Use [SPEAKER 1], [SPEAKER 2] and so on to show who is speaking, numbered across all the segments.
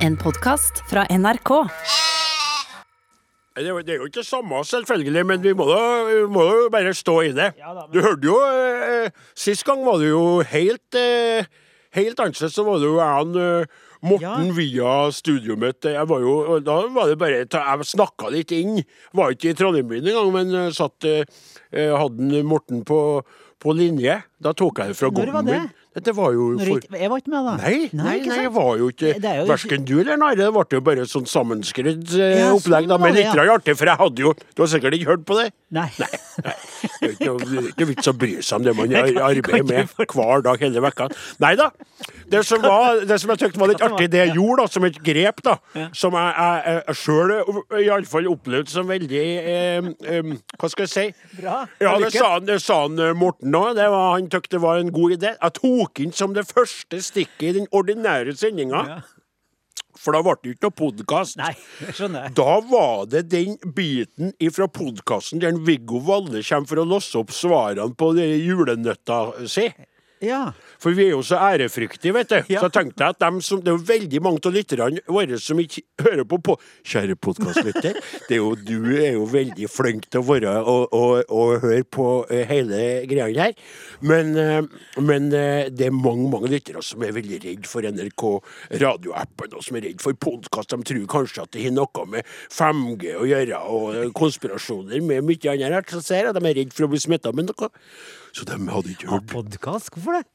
[SPEAKER 1] En podkast fra NRK.
[SPEAKER 2] Det er jo- ikke det samme, selvfølgelig, men vi må da, vi må jo bare stå i det. Du hørte jo eh, Sist gang var det jo helt eh, Helt annerledes, så var det jo en eh, Morten via studioet mitt. Jeg var jo, da var det bare Jeg snakka litt inn. Var ikke i Trondheim engang, men eh, satt eh, Hadde Morten på, på linje. Da tok jeg det fra
[SPEAKER 3] det?
[SPEAKER 2] min. Dette var jo for
[SPEAKER 3] jeg, var ikke med, da.
[SPEAKER 2] Nei, nei, nei, jeg var jo ikke
[SPEAKER 3] jo
[SPEAKER 2] Verken du eller Narre. Det ble jo bare sånn sammenskrudd eh,
[SPEAKER 3] Ja,
[SPEAKER 2] opplegg. da,
[SPEAKER 3] sånn
[SPEAKER 2] Men litt
[SPEAKER 3] ja.
[SPEAKER 2] artig, for jeg hadde jo Du har sikkert ikke hørt på det?
[SPEAKER 3] Nei.
[SPEAKER 2] Det er ikke noe- det er ikke vits å bry seg om det man arbeider med hver dag hele vekka. Nei da. Det som, var, det som jeg syntes var litt artig, det jeg gjorde da, som et grep, da, som jeg, jeg, jeg sjøl iallfall opplevde som veldig eh, eh, Hva skal jeg si?
[SPEAKER 3] Bra.
[SPEAKER 2] Ja, det sa det sa han eh, Morten òg. Han syntes det var en god idé. Jeg tok inn som det første stikket i den ordinære sendinga.
[SPEAKER 3] Ja.
[SPEAKER 2] For da ble det ikke noe podkast. Da var det den biten fra podkasten der Viggo Valle kommer for å låse opp svarene på julenøtta si.
[SPEAKER 3] Ja.
[SPEAKER 2] For vi er jo så ærefryktige, vet du.
[SPEAKER 3] Ja.
[SPEAKER 2] Så tenkte jeg at dem som, det er jo veldig mange av lytterne våre som ikke hører på, på Kjære podkastlytter, er du er jo veldig flink til å være og, og, og høre på eh, hele greia her. Men, eh, men eh, det er mange mange lyttere som er veldig redd for NRK radioappen, og som er redd for podkast. De tror kanskje at det har noe med 5G å gjøre, og konspirasjoner med mye annet rart. Så ser jeg de er redd for å bli smitta med noe. Så de hadde ikke
[SPEAKER 3] hørt.
[SPEAKER 2] hørt.
[SPEAKER 3] podkast? Hvorfor det?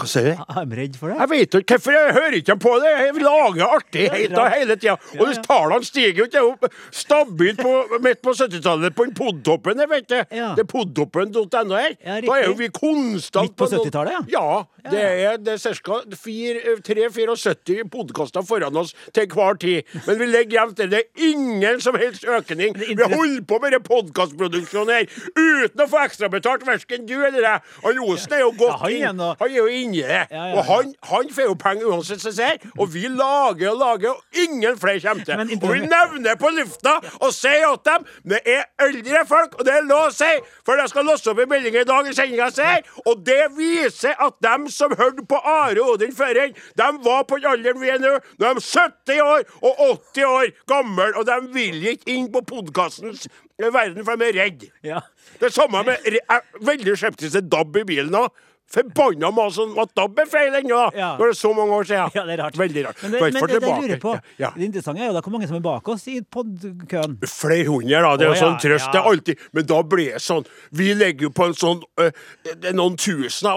[SPEAKER 2] Hva sier du?
[SPEAKER 3] Er redd for det?
[SPEAKER 2] Jeg vet ikke hvorfor jeg hører ikke på det. Jeg lager artig helt hele tida. Og
[SPEAKER 3] Ja, ja.
[SPEAKER 2] tallene stiger jo ikke. Jo stabilt på, midt på 70-tallet på den podtoppen, jeg vet det.
[SPEAKER 3] Ja.
[SPEAKER 2] Det er podtoppen.no her.
[SPEAKER 3] Ja,
[SPEAKER 2] da er jo vi konstant
[SPEAKER 3] Midt på 70-tallet,
[SPEAKER 2] ja. Ja. Det er, det er ca. 3-74 podkaster foran oss til hver tid. Men vi ligger jevnt der. Det er ingen som helst økning. Vi holder på med podkastproduksjonen her uten å få ekstrabetalt, verken du eller jeg. Og Osen er jo godt inn. Han er jo inni det.
[SPEAKER 3] Ja, ja,
[SPEAKER 2] Og han, han får jo penger uansett, som ser. Og vi lager og lager, og ingen flere kommer til.
[SPEAKER 3] Men
[SPEAKER 2] Og vi nevner på lufta og sier til dem det er eldre folk, og det er lov å si, for jeg skal låse opp en melding i dag i sendinga si. og det viser at dem som hørte på Are Odin før en, de var på den alderen vi er nå. Nå er de 70 år og 80 år gamle, og de vil ikke inn på podkastens verden, for de er redd.
[SPEAKER 3] Ja.
[SPEAKER 2] Det samme med Jeg er veldig skeptisk til DAB i bilen nå. Forbanna meg sånn at DAB er feil ennå.
[SPEAKER 3] Ja.
[SPEAKER 2] Når det er så mange år siden.
[SPEAKER 3] Ja, det er rart.
[SPEAKER 2] Veldig rart.
[SPEAKER 3] Men det, men det, det jeg lurer på,
[SPEAKER 2] Ja,
[SPEAKER 3] det interessante er jo da hvor mange som er bak oss i podkøen.
[SPEAKER 2] Flere hundre, da. Det er jo sånn trøst. Det er alltid Men da blir det sånn Vi ligger jo på en sånn øh, Det er noen tusen,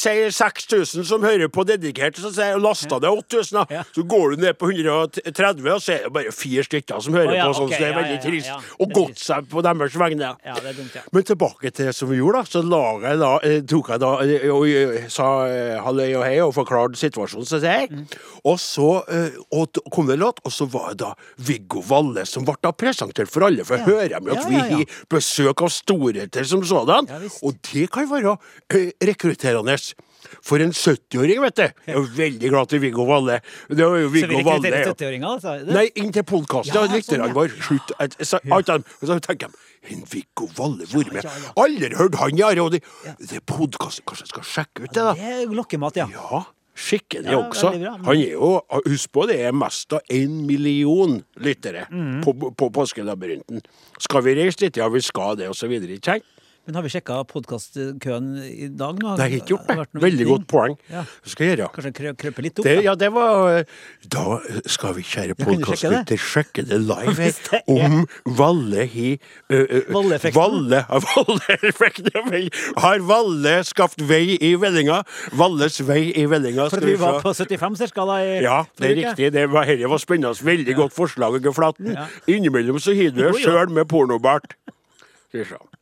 [SPEAKER 2] sier 6000 som hører på dedikert, så sier lasta det 8000, da.
[SPEAKER 3] Ja.
[SPEAKER 2] Så går du ned på 130, og så er det bare fire stykker som hører
[SPEAKER 3] oh,
[SPEAKER 2] på, sånn,
[SPEAKER 3] okay,
[SPEAKER 2] så det er veldig trist. Og godt seg på deres vegne. Men tilbake til det som vi gjorde, da. Så jeg da, eh, tok jeg da eh, og sa eh, halløy og hei og forklarte situasjonen, syns jeg.
[SPEAKER 3] Mm.
[SPEAKER 2] Og så eh, og kom det en låt, og så var det da Viggo Valle som ble da presentert for alle. For
[SPEAKER 3] Ja.
[SPEAKER 2] hører med at vi har besøk av storheter som sådan. Og det kan være eh, rekrutterende. For en 70-åring, vet du. Jeg er veldig glad til Viggo Valle. Det var jo
[SPEAKER 3] Så vi rekrutterer 70-åringer, altså?
[SPEAKER 2] Nei, inn til podkasten.
[SPEAKER 3] Ja,
[SPEAKER 2] Ja,
[SPEAKER 3] sånn,
[SPEAKER 2] lytterne
[SPEAKER 3] ja.
[SPEAKER 2] våre. Slutt. Så, så tenker jeg en Viggo Valle vært med.
[SPEAKER 3] ja, ja.
[SPEAKER 2] Aldri hørt han, ja. Og det, det er podkast. Kanskje jeg skal sjekke ut det, da?
[SPEAKER 3] Det er lokkemat, ja.
[SPEAKER 2] Ja, skikkelig
[SPEAKER 3] Ja,
[SPEAKER 2] også. Han er jo Husk på det er mest av én million lyttere
[SPEAKER 3] Mm.
[SPEAKER 2] på, på Påskelabyrinten. Skal vi reise dit? Ja, vi skal det, og så videre. Ikke sant?
[SPEAKER 3] Men har vi sjekka podkastkøen i dag nå?
[SPEAKER 2] Det har jeg ikke gjort,
[SPEAKER 3] Har
[SPEAKER 2] det. Veldig godt poeng.
[SPEAKER 3] Ja.
[SPEAKER 2] Skal gjøre.
[SPEAKER 3] Kanskje krø- krøpe litt opp?
[SPEAKER 2] Det, ja, det var Da skal vi, kjære
[SPEAKER 3] Ja,
[SPEAKER 2] podkastlytter, sjekke det live her,
[SPEAKER 3] er-
[SPEAKER 2] om Valle
[SPEAKER 3] Valle-effekten.
[SPEAKER 2] Valle, vel. Har Valle skapt vei i vellinga? Valles vei i vellinga.
[SPEAKER 3] For vi
[SPEAKER 2] vi
[SPEAKER 3] var på 75 cirka da i
[SPEAKER 2] Ja, det er riktig. Det var, var spennende. Veldig godt forslag, Flaten.
[SPEAKER 3] Ja.
[SPEAKER 2] Innimellom så har du det sjøl med pornobart. Skal vi se.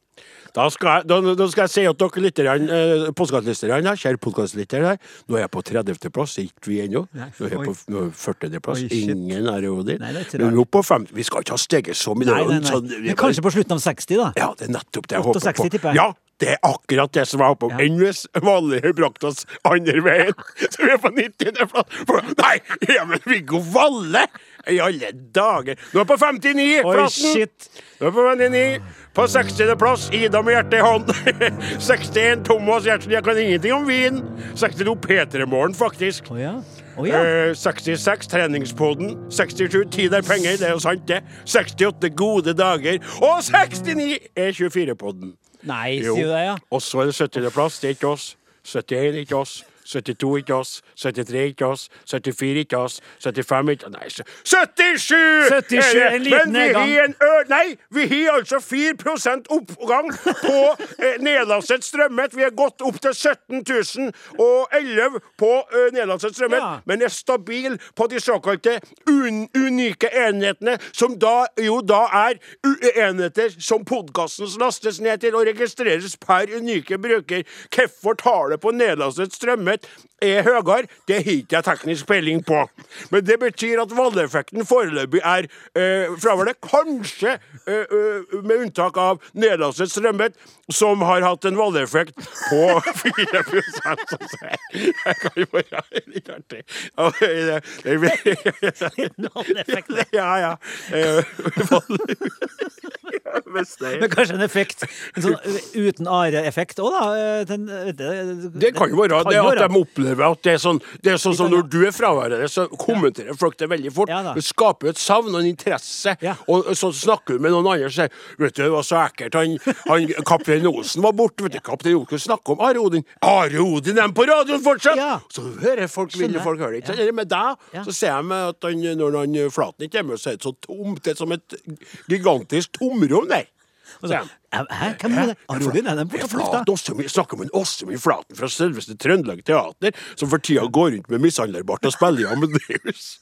[SPEAKER 2] Da skal, jeg, da, da skal jeg si at dere lytterne, eh, podkastlytterne, kjære podkastlyttere, nå er jeg på 30. plass, ikke vi ennå. Nå er jeg på nå er jeg 40. plass.
[SPEAKER 3] Oi.
[SPEAKER 2] Ingen er jo der.
[SPEAKER 3] Nei, det er ikke
[SPEAKER 2] Men nå på 50 Vi skal ikke ha steget så mye.
[SPEAKER 3] Nei, nei, nei.
[SPEAKER 2] sånn-
[SPEAKER 3] Men kanskje på slutten av 60, da?
[SPEAKER 2] Ja, det er nettopp det jeg håper
[SPEAKER 3] 68
[SPEAKER 2] på.
[SPEAKER 3] tipper jeg.
[SPEAKER 2] Ja, det er akkurat det som jeg håper på.
[SPEAKER 3] Ja.
[SPEAKER 2] Enn hvis vanlige har brakt oss andre veien. Så vi er på 90. plass. For- Nei, Emil men Viggo Valle! I alle dager! Nå er på 59
[SPEAKER 3] Oi, shit.
[SPEAKER 2] Nå er på 59. På 60. plass, Ida med hjertet i hånd. 61, Thomas Gjertsen, jeg kan ingenting om vin. 62, P3 Morgen, faktisk.
[SPEAKER 3] Oh, ja. Oh, ja.
[SPEAKER 2] Eh, 66 Treningspoden. 67 tid er penger, det er jo sant, det. 68 gode dager. Og 69 er 24-podden.
[SPEAKER 3] Nei, sier du det, ja?
[SPEAKER 2] Og så er det 70. plass, det er ikke oss. 71 ikke oss. 72 ikke oss. 73 ikke oss. 74 ikke oss. 75 ikke Nei, 77!
[SPEAKER 3] 77,
[SPEAKER 2] er
[SPEAKER 3] en liten
[SPEAKER 2] Men vi har en ø... Nei, vi har altså 4% oppgang på eh, nedlastet strømmet. Vi er gått opp til 17 011 på eh, nedlastet strømmet,
[SPEAKER 3] Ja.
[SPEAKER 2] men er stabil på de såkalte un unike enhetene, som da jo da er enheter som podkasten lastes ned til og registreres per unike bruker. Hvorfor tallet på nedlastet strømmet er høyere, det har ikke jeg teknisk peiling på. Men det betyr at valgeffekten foreløpig er eh, fraværende. Kanskje, eh, eh, med unntak av nedlastet strømmet, som har hatt en valgeffekt på 4 Jeg kan jo være litt artig. Det- Ja, ja. Eh,
[SPEAKER 3] Men kanskje en effekt En sånn uten are-effekt òg, da? Den, det, det,
[SPEAKER 2] Det kan jo være det at de opplever at det er sånn Det er sånn som når du er fraværende, så kommenterer folk det veldig fort.
[SPEAKER 3] Ja
[SPEAKER 2] det skaper jo et savn og en interesse.
[SPEAKER 3] Ja.
[SPEAKER 2] Og så snakker du med noen andre og sier Vet du, det var så ekkelt. Han, han kaptein Osen var borte. Vet du, kaptein Osen snakker om Are Odin. Are Odin er på radioen fortsatt!
[SPEAKER 3] Ja.
[SPEAKER 2] Så hører folk, vil folk høre det. ikke. Med deg, så ser jeg at han, når han Flaten ikke er med, så er det så tomt. Det er som et gigantisk tomrom der.
[SPEAKER 3] Hæ? Hvem er det? Arodin? Er den borte på lufta?
[SPEAKER 2] Flat, snakker om en Åsmund Flaten fra selveste Trøndelag Teater, som for tida går rundt med mishandlerbart og spiller i Amadeus.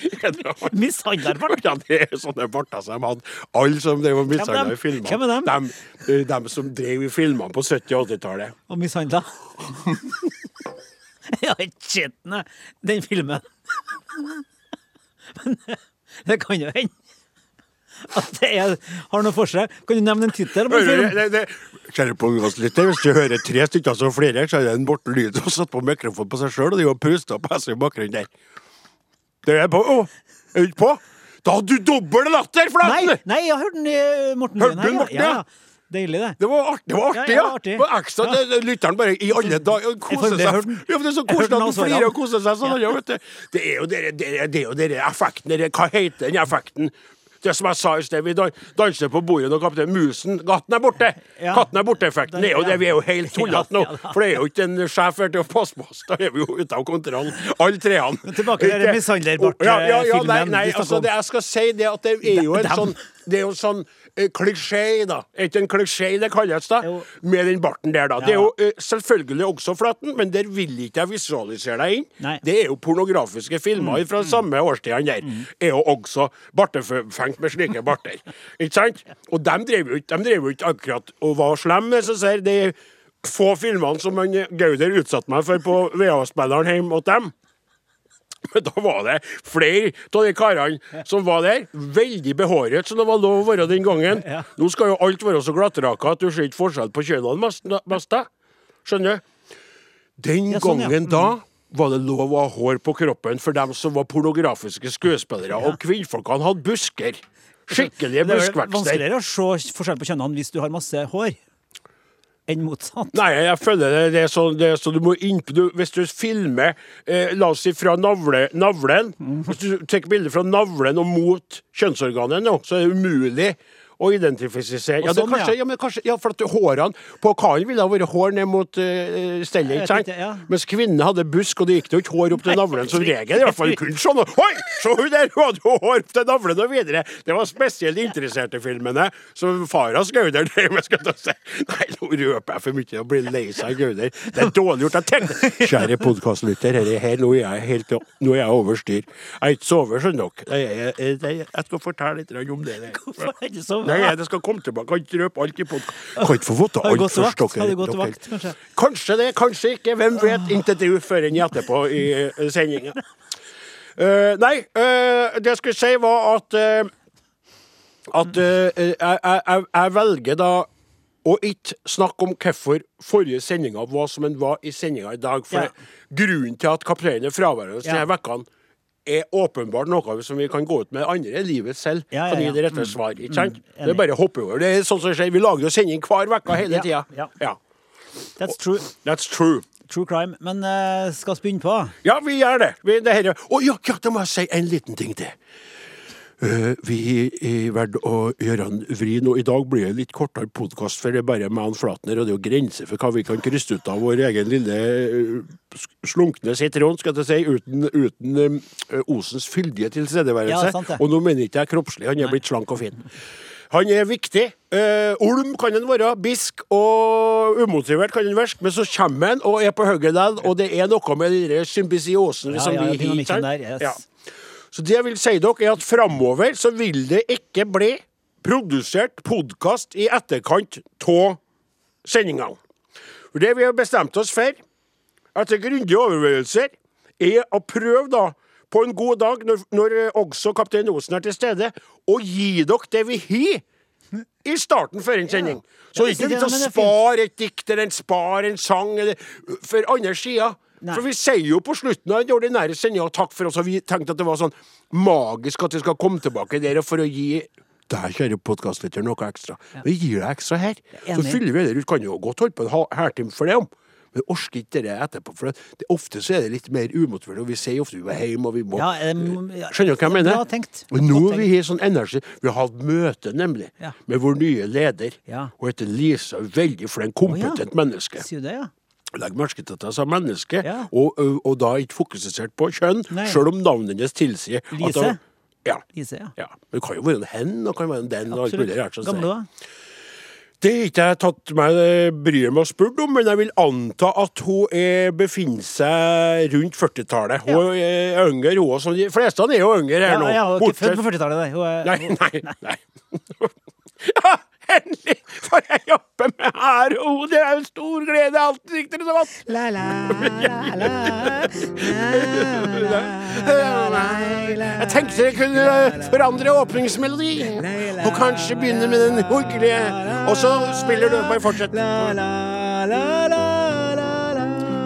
[SPEAKER 2] Er?
[SPEAKER 3] Mishandlerbart?
[SPEAKER 2] Ja, det er sånne barter som de hadde. Alle som drev og mishandla i filmene.
[SPEAKER 3] Hvem er dem?
[SPEAKER 2] Dem, eh, dem som drev i filmene på 70- og 80-tallet.
[SPEAKER 3] Og mishandla? Jeg har ikke sett den, den filmen. Men det kan jo hende at det er, har noe for seg. Kan du nevne en tittel på en film?
[SPEAKER 2] det- det- Kjære podkastlytter, hvis du hører tre stykker som flirer, så er det en Morten Lyd som satt på mikrofon på seg sjøl, og de har pusta på seg i bakgrunnen der. Det er på. Å, er du ikke på? Da hadde du dobbel latter,
[SPEAKER 3] Nei, nei, jeg har hørt den Morten
[SPEAKER 2] Hørte du. Morten, ja?
[SPEAKER 3] Deilig, det.
[SPEAKER 2] Det var artig, det var artig,
[SPEAKER 3] Ja,
[SPEAKER 2] ja.
[SPEAKER 3] ja.
[SPEAKER 2] Det var ekstra,
[SPEAKER 3] Ja.
[SPEAKER 2] det, det, Lytteren bare i alle dager koser seg.
[SPEAKER 3] hørte.
[SPEAKER 2] Ja, det er så koselig at
[SPEAKER 3] også,
[SPEAKER 2] flirer og koser seg sånn. Ja. vet du. Det er jo dere, dere, det er jo dere effekten dere, Hva heter den effekten? Det som jeg sa i sted, vi danser på bordet når kaptein Musen Katten er borte!
[SPEAKER 3] Ja.
[SPEAKER 2] Katten er borte-effekten er jo det. Vi er jo helt tullete nå. For det er jo ikke en sjef her til å passe på oss. Da er vi jo ute av kontroll, alle treene.
[SPEAKER 3] tilbake til den
[SPEAKER 2] Ikke-
[SPEAKER 3] mishandlerbart,
[SPEAKER 2] Ja, ja, ja,
[SPEAKER 3] filmen
[SPEAKER 2] nei, nei, altså, det jeg skal si, det at det er jo en sånn det er jo sånn eh, klisjé, da. Er ikke en klisjé det kalles, da?
[SPEAKER 3] Jo.
[SPEAKER 2] Med den barten der, da. Det er jo eh, selvfølgelig også Flaten, men der vil ikke jeg visualisere deg inn.
[SPEAKER 3] Nei.
[SPEAKER 2] Det er jo pornografiske filmer fra samme årstidene der. Er jo også bartefengt med slike barter. Ikke sant? Og de drev jo ikke akkurat og var slemme, så ser de få filmene som Gauder utsatte meg for på VA-spilleren hjemme hos dem. Men da var det flere av de karene som var der, veldig behåret, som det var lov å være den gangen. Nå skal jo alt være så glattraka at du ser ikke forskjell på kjønnene mest. Skjønner du? Den
[SPEAKER 3] Ja, sånn, ja.
[SPEAKER 2] gangen da var det lov å ha hår på kroppen for dem som var pornografiske skuespillere, og kvinnfolkene hadde busker. Skikkelige
[SPEAKER 3] Det er vanskeligere å se forskjell på kjønnene hvis du har masse hår, enn motsatt.
[SPEAKER 2] Nei, jeg føler det, det er sånn det er så du må inn, du, Hvis du filmer, eh, la oss si fra navle, navlen. Hvis du tar bilde fra navlen og mot kjønnsorganet så er det umulig å identifisere. Ja,
[SPEAKER 3] sånn,
[SPEAKER 2] kanskje,
[SPEAKER 3] ja.
[SPEAKER 2] men kanskje, ja, for at hårene På karen ville ha vært hår ned mot uh, stellet, ikke sant? Mens kvinnene hadde busk, og det gikk jo ikke hår opp til navlen som regel. I hvert fall kun sånn. Oi, se hun der, hun hadde hår opp til navlen og videre. Det var spesielt interesserte filmene som Faras Gauder drev med, skal jeg si. Nei, nå røper jeg for mye og blir lei seg, Gauder. Det er dårlig gjort. Jeg tenkte Kjære podkastlytter, nå er jeg helt Nå er jeg over styr. Jeg har ikke sovet, skjønner dere. Jeg, jeg, jeg, jeg skal fortelle litt om det.
[SPEAKER 3] Hvorfor er det så
[SPEAKER 2] Nei, det skal komme tilbake. Kan ikke røpe alt i podkast. Kan ikke få vite alt først,
[SPEAKER 3] vakt?
[SPEAKER 2] dere.
[SPEAKER 3] Har du gått til vakt, kanskje?
[SPEAKER 2] Kanskje det, kanskje ikke. Hvem vet? Intet du før enn etterpå i uh, sendinga. Uh, nei, uh, det jeg skulle si, var at uh, At eh, jeg, jeg, jeg, velger da å ikke snakke om hvorfor forrige sendinga var som den var i sendinga i dag. For
[SPEAKER 3] Ja.
[SPEAKER 2] grunnen til at kapteinen er fraværende
[SPEAKER 3] Ja.
[SPEAKER 2] denne vekkene, er åpenbart noe som vi kan gå ut med andre enn livet selv.
[SPEAKER 3] Ja, ja,
[SPEAKER 2] Kan gi
[SPEAKER 3] ja.
[SPEAKER 2] det rette svar. Ikke sant?
[SPEAKER 3] Mm,
[SPEAKER 2] det er bare å hoppe over. Det er sånn som skjer. Vi lager jo sending hver uke hele
[SPEAKER 3] Ja,
[SPEAKER 2] tida.
[SPEAKER 3] ja.
[SPEAKER 2] Ja.
[SPEAKER 3] That's true.
[SPEAKER 2] That's true.
[SPEAKER 3] True crime. Men uh, skal vi begynne på?
[SPEAKER 2] Ja, vi gjør det. Vi, det her, Å ja, ja, da må jeg si en liten ting til. Eh, vi verdt å gjøre en vri nå. I dag blir det litt kortere podkast, for det er bare meg og Flatner, og det er jo grenser for hva vi kan krysse ut av vår egen lille eh, slunkne sitron, skal jeg si, uten, uten eh, Osens fyldige tilstedeværelse.
[SPEAKER 3] Ja,
[SPEAKER 2] og nå mener ikke jeg kroppslig, han er blitt slank og fin. Han er viktig. Uh, Olm kan han være, bisk og umotivert kan han være, men så kommer han og er på hugget og det er noe med de der symbiosen
[SPEAKER 3] Ja,
[SPEAKER 2] som
[SPEAKER 3] ja,
[SPEAKER 2] vi hit her.
[SPEAKER 3] yes.
[SPEAKER 2] Ja. Så det jeg vil si dere, er at framover så vil det ikke bli produsert podkast i etterkant av sendingene. For det vi har bestemt oss for, etter grundige overveielser, er å prøve da på en god dag, når, når eh, også kaptein Osen er til stede, å gi dere det vi har i starten før en sending. Så
[SPEAKER 3] Ja,
[SPEAKER 2] ikke
[SPEAKER 3] det-
[SPEAKER 2] litt å spare et dikt eller en spare en sang eller for andre sida.
[SPEAKER 3] Nei.
[SPEAKER 2] For vi sier jo på slutten av den ordinære sendinga takk for oss, og vi tenkte at det var sånn magisk at vi skal komme tilbake der for å gi der kjære podkastlytter noe ekstra. Vi gir deg ekstra her. Så fyller vi det ut. Kan jo godt holde på en hærtime for det om. Men orker ikke det etterpå. For det, ofte så er det litt mer umotivert, og vi sier ofte vi må hjem, og vi må
[SPEAKER 3] Ja, um, ja,
[SPEAKER 2] Skjønner du hva jeg mener?
[SPEAKER 3] Bra tenkt.
[SPEAKER 2] Og nå har vi sånn energi. Vi har hatt møte, nemlig,
[SPEAKER 3] Ja.
[SPEAKER 2] med vår nye leder.
[SPEAKER 3] Ja.
[SPEAKER 2] Hun heter Lisa. Veldig flink, kompetent menneske.
[SPEAKER 3] Sier du det, ja?
[SPEAKER 2] Legg merke til at jeg sa menneske,
[SPEAKER 3] Ja.
[SPEAKER 2] og, og, og da ikke fokusert på kjønn,
[SPEAKER 3] Nei.
[SPEAKER 2] sjøl om navnet hennes tilsier
[SPEAKER 3] Lise?
[SPEAKER 2] hun- Ja.
[SPEAKER 3] Lise, ja.
[SPEAKER 2] ja. Det kan jo være en hen, og kan være en den. og alt mulig rart
[SPEAKER 3] da?
[SPEAKER 2] Det har ikke jeg tatt meg det bryet med å spørre om, men jeg vil anta at hun er, befinner seg rundt 40-tallet. Hun er yngre, hun også. De fleste er jo yngre her
[SPEAKER 3] Ja,
[SPEAKER 2] nå.
[SPEAKER 3] ja, hun er ikke født på 40-tallet, nei. Er-
[SPEAKER 2] Nei,
[SPEAKER 3] Nei,
[SPEAKER 2] nei, nei. Ja, endelig får jeg jobbe med her, og det er en stor glede alltid, sikter det så godt.
[SPEAKER 3] La, la, la, la, la, la, la, la.
[SPEAKER 2] Jeg tenkte jeg kunne forandre åpningsmelodi, og kanskje begynne med den hyggelige, og så spiller du bare fortsett.
[SPEAKER 3] La,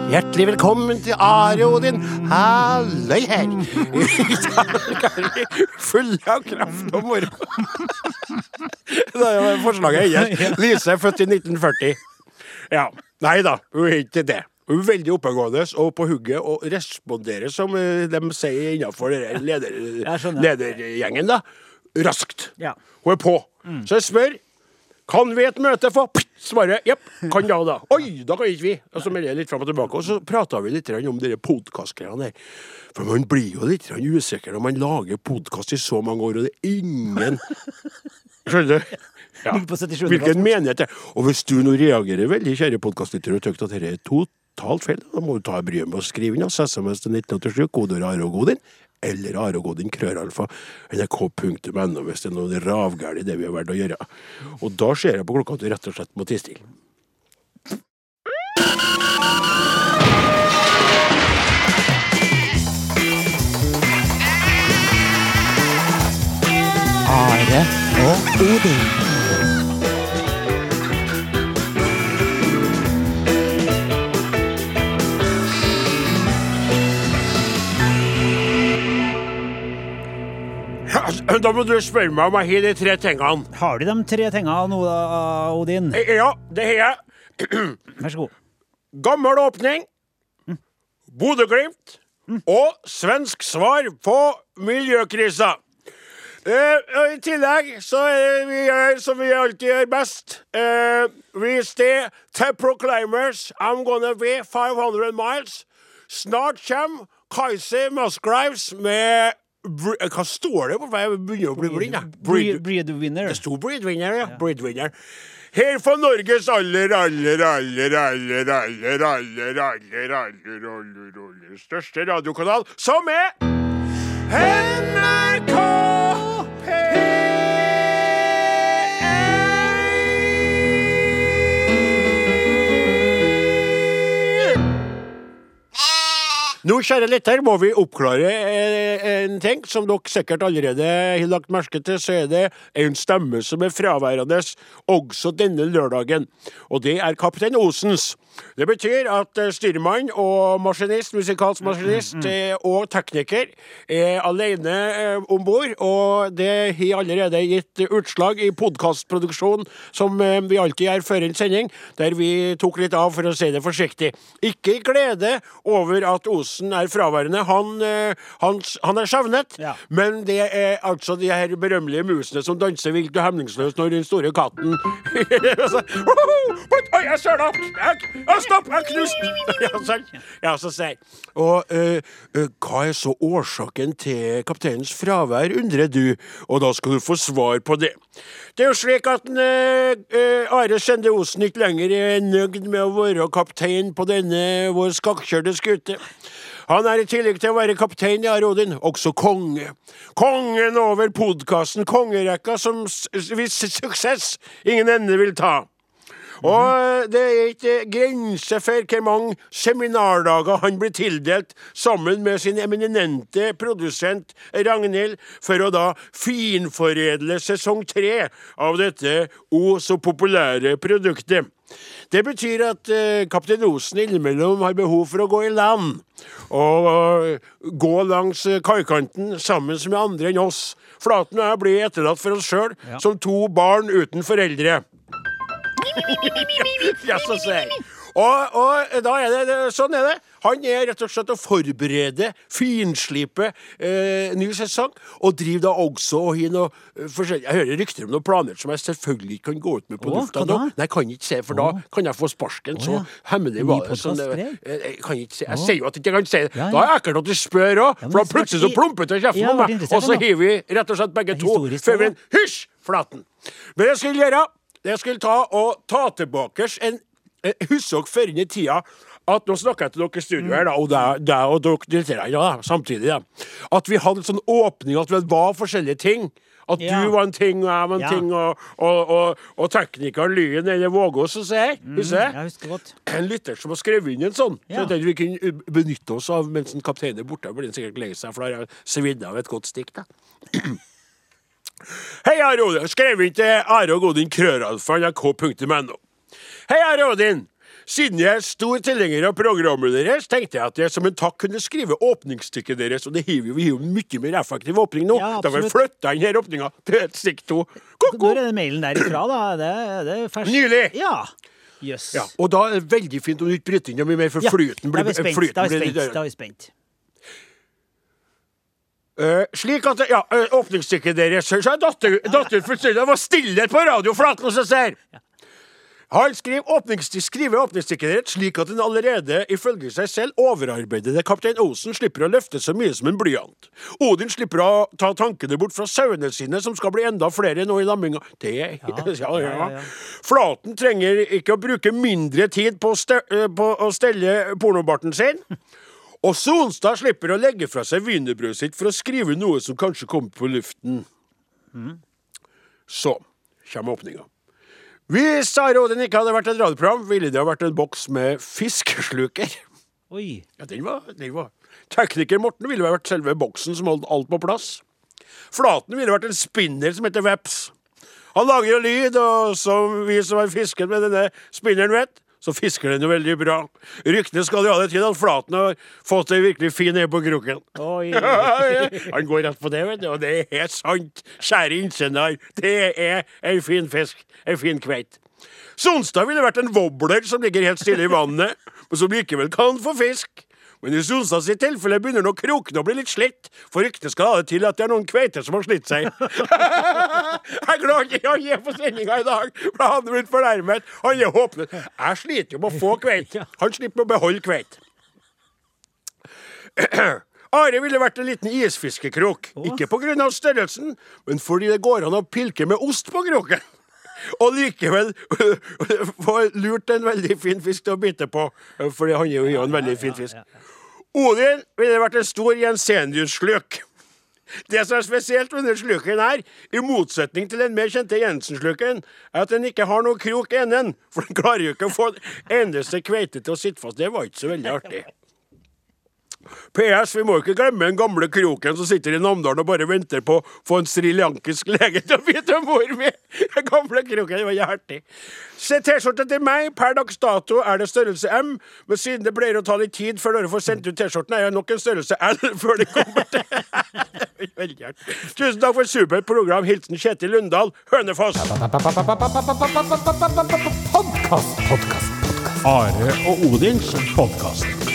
[SPEAKER 2] Hjertelig velkommen til Are Odin. Halløy her. I dag er vi fulle av kraft og moro. Det er jo forslaget hennes. Lise er født i 1940. Ja. Nei da, hun er ikke det. Hun er veldig oppegående og på hugget og responderer, som eh, de sier innenfor leder, ledergjengen, da. Raskt. Hun er på. Så jeg spør kan vi et møte få Svaret jepp. Kan ja, da. Oi, da kan ikke vi. Og så melder jeg litt fram og tilbake. Og så prata vi litt om dere podkastgreiene der. For man blir jo litt usikker når man lager podkast i så mange år, og det er ingen Skjønner du? Ja.
[SPEAKER 3] Ligger på 77.
[SPEAKER 2] Hvilken menighet det er. Og hvis du nå reagerer veldig, kjære podkastlytter, og tykker at dette er totalt feil, da må du ta bryet med å skrive inn oss SMS til 1987, kodeord Arogodin, eller arogodin krøralfa nrk.no hvis det er noe ravgærent i det vi har valgt å gjøre. Og da ser jeg på klokka at du rett og slett må tie stille.
[SPEAKER 4] Are og Odin.
[SPEAKER 2] Da må du spørre meg om jeg har de tre tingene.
[SPEAKER 3] Har du de tre tingene nå, da, Odin?
[SPEAKER 2] Ja, det har jeg.
[SPEAKER 3] Vær så god.
[SPEAKER 2] Gammel åpning, Bodø-Glimt og svensk svar på miljøkrisa. Eh, I tillegg så det vi gjør som vi alltid gjør best. Eh, vi stay to Proclaimers I'm gonna be 500 miles. Snart kommer Kaiser Musgraves med Hva står det på? Jeg begynner å bli blind.
[SPEAKER 3] Breed-.
[SPEAKER 2] Det sto Breedwinner, ja. Breedwinner. Her for Norges aller, aller, aller, aller, aller, aller, aller, aller, aller, aller største radiokanal, som er NRK Nå, kjære lytter, må vi oppklare eh, en ting som dere sikkert allerede har lagt merke til. Så er det en stemme som er fraværende også denne lørdagen. Og det er kaptein Osens. Det betyr at eh, styrmann og maskinist, musikalsk maskinist eh, og tekniker er alene om bord. Og det har allerede gitt utslag i podkastproduksjon, som vi alltid gjør før en sending, der vi tok litt av, for å si det forsiktig. Ikke i glede over at Osen er fraværende. Han, eh, han, han er savnet,
[SPEAKER 3] Ja.
[SPEAKER 2] men det er altså de her berømmelige musene som danser vilt og hemningsløst når den store katten Så, Oi, jeg søla! Stopp! Jeg knuste Ja. Så sier. Og uh, uh, hva er så årsaken til kapteinens fravær, undrer du? Og da skal du få svar på det. Det er jo slik at eh, Are Sende Osen ikke lenger er nøyd med å være kaptein på denne vår skakkjørte skute. Han er i tillegg til å være kaptein i Arodin, også konge. Kongen over podkasten Kongerekka, som hvis suksess ingen ende vil ta. Og eh, det er ikke grenser for hvor mange seminardager han blir tildelt sammen med sin eminente produsent Ragnhild, for å da finforedle sesong tre av dette o så populære produktet. Det betyr at eh, kaptein Osen innimellom har behov for å gå i land. Og uh, gå langs uh, kaikanten sammen med andre enn oss. Flaten og jeg blir etterlatt for oss sjøl, som to barn uten foreldre. Ja, så. Og, og da er det, det, sånn er det. Han er rett og slett å forberede, finslipe eh, ny sesong, og driver da også og har noe eh, forskjellig Jeg hører rykter om noen planer som jeg selvfølgelig ikke kan gå ut med på lufta nå. Nei, jeg kan ikke se, for da kan jeg få sparken. Så
[SPEAKER 3] ja.
[SPEAKER 2] hemmelig var det. Sånn, jeg, jeg kan ikke se. Jeg sier jo at jeg ikke kan si det. Da er det ekkelt at du spør òg, for da plutselig så plumper det i kjeften på meg, og så hiver vi rett og slett begge to
[SPEAKER 3] det,
[SPEAKER 2] Hysj! Flaten. Men jeg skulle gjøre jeg skulle ta og ta tilbake en eh, Husk dere før i tida at nå snakker jeg til dere i studio her, da, og deg og dere deltakerne ja, samtidig. Ja. At vi hadde en sånn åpning, at vi var forskjellige ting. At
[SPEAKER 3] Ja.
[SPEAKER 2] du var en ting, og jeg var en
[SPEAKER 3] Ja.
[SPEAKER 2] ting, og, og, og, og teknikeren Lyn eller Vågås, så sier jeg. Husker jeg? En lytter som har skrevet inn en sånn.
[SPEAKER 3] Ja.
[SPEAKER 2] Så tenkte vi kunne benytte oss av mens en kaptein er borte. Blir sikkert lei seg, for da har jeg svidd av et godt stikk. da. Hei, Are Odin. Skrev inn til Are og Odin fra nrk.no. Hei, Are Odin. Siden jeg er stor tilhenger av programmet deres, tenkte jeg at jeg som en takk kunne skrive åpningsstykket deres, og det hiver jo vi jo mye mer effektiv åpning nå.
[SPEAKER 3] Ja,
[SPEAKER 2] da kan vi
[SPEAKER 3] absolutt.
[SPEAKER 2] flytte inn her åpninga til et stikk to.
[SPEAKER 3] Når er den mailen derifra, da? Det, det er fersk.
[SPEAKER 2] Nylig.
[SPEAKER 3] Ja. Yes.
[SPEAKER 2] Ja, og da er det veldig fint om du ikke bryter inn noe mer, for
[SPEAKER 3] Ja,
[SPEAKER 2] flyten
[SPEAKER 3] Da
[SPEAKER 2] blir
[SPEAKER 3] er vi spent. Da er vi spent. Da er vi spent.
[SPEAKER 2] Uh, slik at Ja, uh, åpningsstykket deres Så er datter, datter fullstendig Det var stille på radioflaten hos oss her! Han skriver, åpningsst- skriver åpningsstykket deres slik at den allerede, ifølge seg selv, overarbeidede kaptein Osen slipper å løfte så mye som en blyant. Odin slipper å ta tankene bort fra sauene sine, som skal bli enda flere nå i lamminga. Det ja, ja,
[SPEAKER 3] ja, ja.
[SPEAKER 2] Flaten trenger ikke å bruke mindre tid på å, ste, eh, på å stelle pornobarten sin. Og Sonstad slipper å legge fra seg wienerbrødet sitt for å skrive noe som kanskje kommer på luften. Så kommer åpninga. Hvis Are Odin ikke hadde vært et radioprogram, ville det ha vært en boks med fiskesluker.
[SPEAKER 3] Oi.
[SPEAKER 2] Ja, den var, den var. Tekniker Morten ville vært selve boksen som holdt alt på plass. Flaten ville vært en spinner som heter Veps. Han lager jo lyd, og som vi som har fisket med denne spinneren vet, så fisker den jo veldig bra. Ryktene skal jo ha det til at Flaten har fått ei virkelig fin ned på kroken. Han går rett på det, vet du, og det er helt sant. Kjære innsender, det er en fin fisk. En fin kveit. Sonstad ville vært en wobbler som ligger helt stille i vannet, men som likevel kan få fisk. Men i Sonstad sitt tilfelle begynner nok krokene å bli litt slitt, for ryktet skal ha det til at det er noen kveiter som har slitt seg. jeg klarer ikke å gi på sendinga i dag, for han er blitt fornærmet. Han er håpløs. Jeg sliter jo med å få kveit. Han slipper med å beholde kveit. Are ville vært en liten isfiskekrok. Ikke pga. størrelsen, men fordi det går an å pilke med ost på kroken. Og likevel få lurt en veldig fin fisk til å bite på, fordi han er jo en veldig fin fisk. Odin ville vært en stor Jensenius-sluk. Det som er spesielt med denne sluken her, i motsetning til den mer kjente Jensen-sluken, er at den ikke har noen krok i enden, for den klarer jo ikke å få en eneste kveite til å sitte fast. Det var ikke så veldig artig. PS, vi må ikke glemme den gamle kroken som sitter i Namdalen og bare venter på å få en srilankisk lege til å vite hvor vi Den gamle kroken, det var hjertig. Se T-skjorte til meg. Per dags dato er det størrelse M, men siden det pleier å ta litt tid før dere får sendt ut T-skjorten, er jeg nok en størrelse L før det kommer til Veldig hjertelig. Tusen takk for et supert program. Hilsen Kjetil Lundahl, Hønefoss. Are og Odins podkast.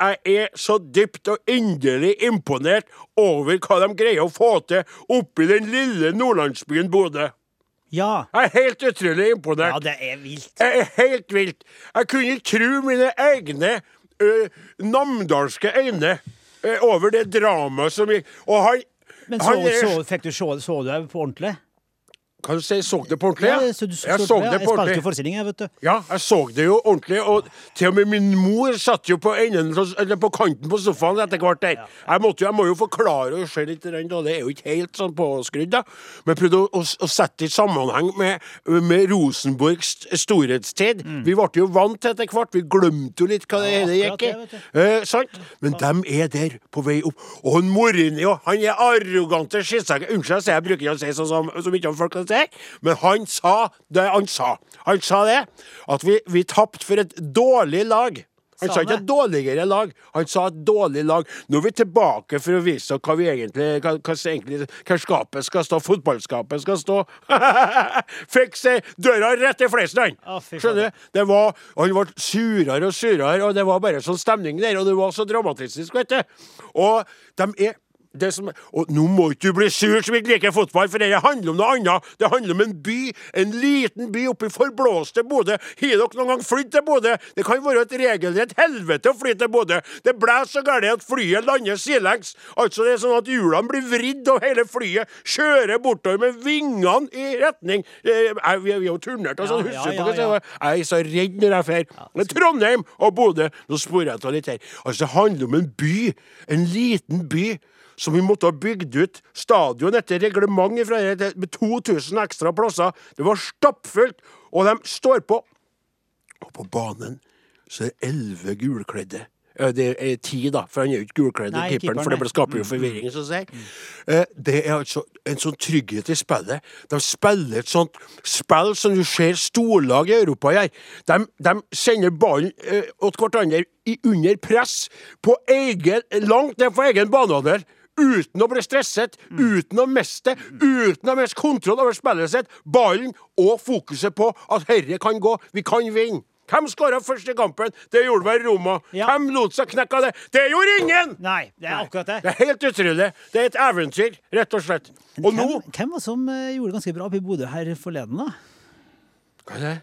[SPEAKER 2] Jeg er så dypt og inderlig imponert over hva de greier å få til oppi den lille nordlandsbyen Bodø.
[SPEAKER 3] Ja.
[SPEAKER 2] Jeg er helt utrolig imponert.
[SPEAKER 3] ja, det er vilt.
[SPEAKER 2] Jeg er helt vilt. Jeg kunne ikke tro mine egne ø, namdalske øyne ø, over det dramaet som gikk. Og han
[SPEAKER 3] Men så,
[SPEAKER 2] han
[SPEAKER 3] så, fikk du se, så du det på ordentlig?
[SPEAKER 2] Kan du si så det på ordentlig?
[SPEAKER 3] Ja, så du,
[SPEAKER 2] jeg så det
[SPEAKER 3] jeg
[SPEAKER 2] på ordentlig.
[SPEAKER 3] Jeg spilte jeg, vet du.
[SPEAKER 2] Ja, jeg så det jo ordentlig, og til og med min mor satt jo på enden Eller på kanten på sofaen etter hvert der. Jeg, måtte jeg må jo forklare og se litt, da. det er jo ikke helt sånn påskrudd, da. Men jeg prøvde å, å, å sette det i sammenheng med, med Rosenborgs storhetstid. Vi ble jo vant til etter hvert, vi glemte jo litt hva det hele gikk i. Eh, sant? Men dem er der, på vei opp. Og han Mourinho, han er arrogante skittsekker. Unnskyld, jeg jeg bruker ikke å si sånn som, som ikke folk kan si, men han sa det han sa. Han sa det, at vi, vi tapte for et dårlig lag. Han
[SPEAKER 3] Sa
[SPEAKER 2] ikke et dårligere lag, han sa et dårlig lag. Nå er vi tilbake for å vise hva vi egentlig hva, hva, egentlig, hva skapet skal stå, fotballskapet skal stå. Fikk seg døra rett i fleisen, han! Skjønner du? Det var, han ble surere og surere, og det var bare sånn stemning der, og det var så dramatisk, vet du. Og de er som, og nå må ikke du bli sur som ikke liker fotball, for det handler om noe annet. Det handler om en by, en liten by oppe i forblåste Bodø. Har dere noen gang flydd til Bodø? Det kan være et regelrett helvete å fly til Bodø. Det blåser så galt at flyet lander sidelengs. Altså det er sånn at hjulene blir vridd, og hele flyet kjører bortover med vingene i retning eh, Vi er jo turnert, altså.
[SPEAKER 3] Ja, ja,
[SPEAKER 2] husker
[SPEAKER 3] ja,
[SPEAKER 2] ja,
[SPEAKER 3] ja.
[SPEAKER 2] det? Jeg er så redd når jeg drar. Ja, Trondheim og Bodø Nå sporer jeg av litt her. Altså, det handler om en by. En liten by. Som vi måtte ha bygd ut stadion etter reglement fra med 2000 ekstra plasser. Det var stappfullt, og de står på. Og på banen så er det elleve gulkledde. Det er ti, da, for han er jo ikke gulkledd, keeperen, for det skaper jo forvirring. Så å si. Eh, Det er altså en sånn trygghet i spillet. De spiller et sånt spill som du ser storlag i Europa gjør. De, de sender ballen til åt hverandre under press, på egen, langt ned på egen banehalvdel. Uten å bli stresset, uten å miste, uten å miste kontroll over spillet sitt. Ballen og fokuset på at herre kan gå, vi kan vinne. Hvem skåra først i kampen? Det gjorde vel Roma.
[SPEAKER 3] Ja.
[SPEAKER 2] Hvem lot seg knekke av det? Det gjorde ingen!
[SPEAKER 3] Nei, det er akkurat det.
[SPEAKER 2] Det er helt utrolig. Det er et eventyr, rett og slett. Og nå
[SPEAKER 3] Hvem, hvem var som eh, gjorde det ganske bra oppe i Bodø her forleden, da?
[SPEAKER 2] Hva er det?